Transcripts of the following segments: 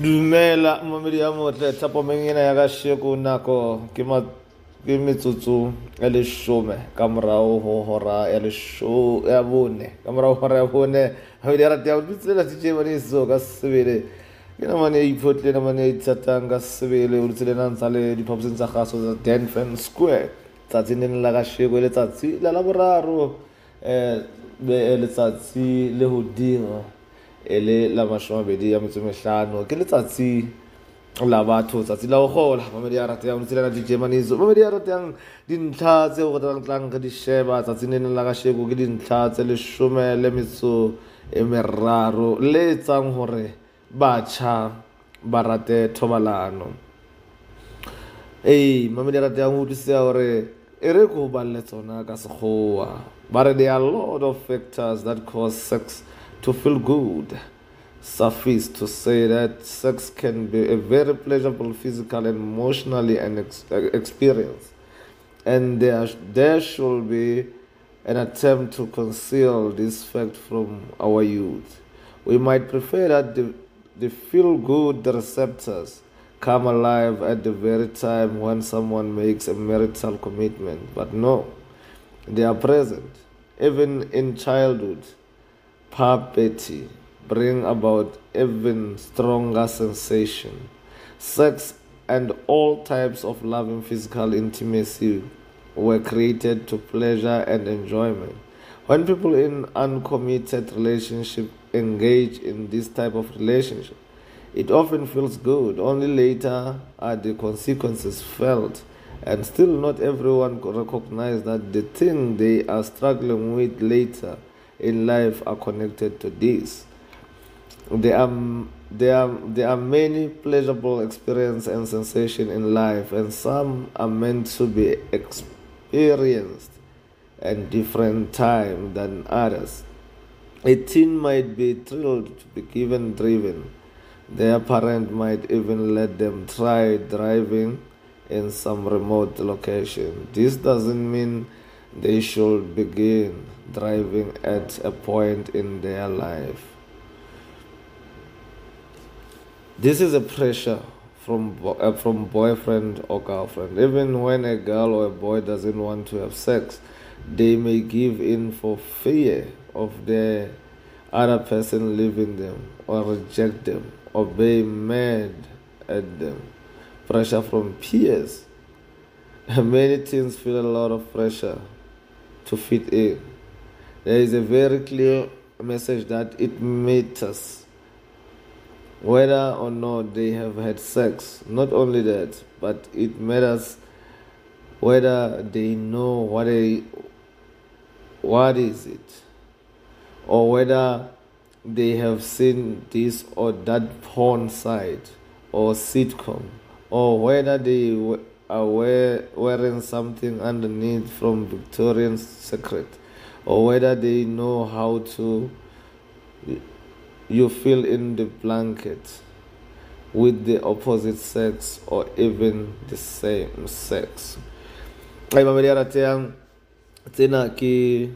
dumela mmamedi ya motle. Thapomeng ena ya kasheko nako ke ma ke metsotso e leshome ka morago go hora ya lesho ya bone ka morago hora ya bone. Gabedi ya rate ya dutselela titše mane seo ka sebele. Ke namane ya iphotle namane ya ithatang ka sebele. O dutsele nantsa le diphaposeng tsa gaso tsa denfen square tsatsi neng la kasheko e letsatsi la la boraro um letsatsi le go dira e le la masomabedi ya metso mehlano. Ke letsatsi la batho tsatsi la go gola. Mamedi a ratang tselena di germaniso mamedi a ratang dintlha tse go tlang re di sheba tsatsi ne la ka sheko ke dintlha tse lesome le metso e meraro le etsang gore batjha ba rate thobalano. Ee mamedi a ratang go utlwisega gore e re ko balle tsona ka sekgowa. Ba re there are a lot of factors that cause sex to feel good. Suffice to say that sex can be a very pleasurable physical and emotionally an ex- experience, and there, there should be an attempt to conceal this fact from our youth. We might prefer that the, the feel good receptors come alive at the very time when someone makes a marital commitment, but no, they are present even in childhood puberty bring about even stronger sensation. Sex and all types of loving physical intimacy were created to pleasure and enjoyment. When people in uncommitted relationship engage in this type of relationship, it often feels good. Only later are the consequences felt, and still not everyone recognize that the thing they are struggling with later in life are connected to this. There are, there are, there are many pleasurable experiences and sensations in life, and some are meant to be experienced at different time than others. A teen might be thrilled to be given driven. Their parent might even let them try driving in some remote location. This doesn't mean they should begin driving at a point in their life. This is a pressure from uh, from boyfriend or girlfriend. Even when a girl or a boy doesn't want to have sex, they may give in for fear of the other person leaving them or reject them or be mad at them. Pressure from peers. Many teens feel a lot of pressure to fit in. There is a very clear message that it matters whether or not they have had sex. Not only that, but it matters whether they know what they what is it or whether they have seen this or that porn site or sitcom or whether they are wear, wearing something underneath from Victorian Secret or whether they know how to you fill in the blanket with the opposite sex or even the same sex. Ai mamedi a ratehang tsena ke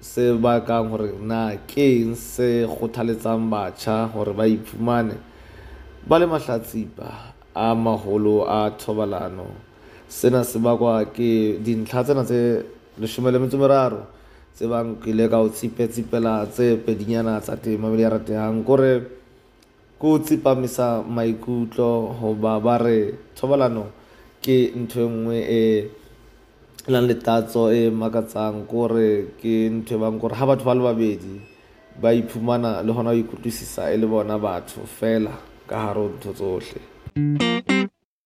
se bakang hore na ke eng se kgothaletsang batjha hore ba iphumane ba le mahlatsipa a magolo a thobalano. Sena se bakwa ke dintlha tsena tse leshome le metso meraro tse bang ke ile ka o tsipetsipela tse pedinyana tsa teng mamedi a ratehang. Kore ke o tsepamisa maikutlo goba ba re thobalano ke ntho e nngwe e nang le tatso e makatsang. Kore ke ntho e bang kore ga batho ba le babedi ba iphumana le gona go ikutlwisisa e le bona batho fela ka gare ntho tsotlhe Thank you.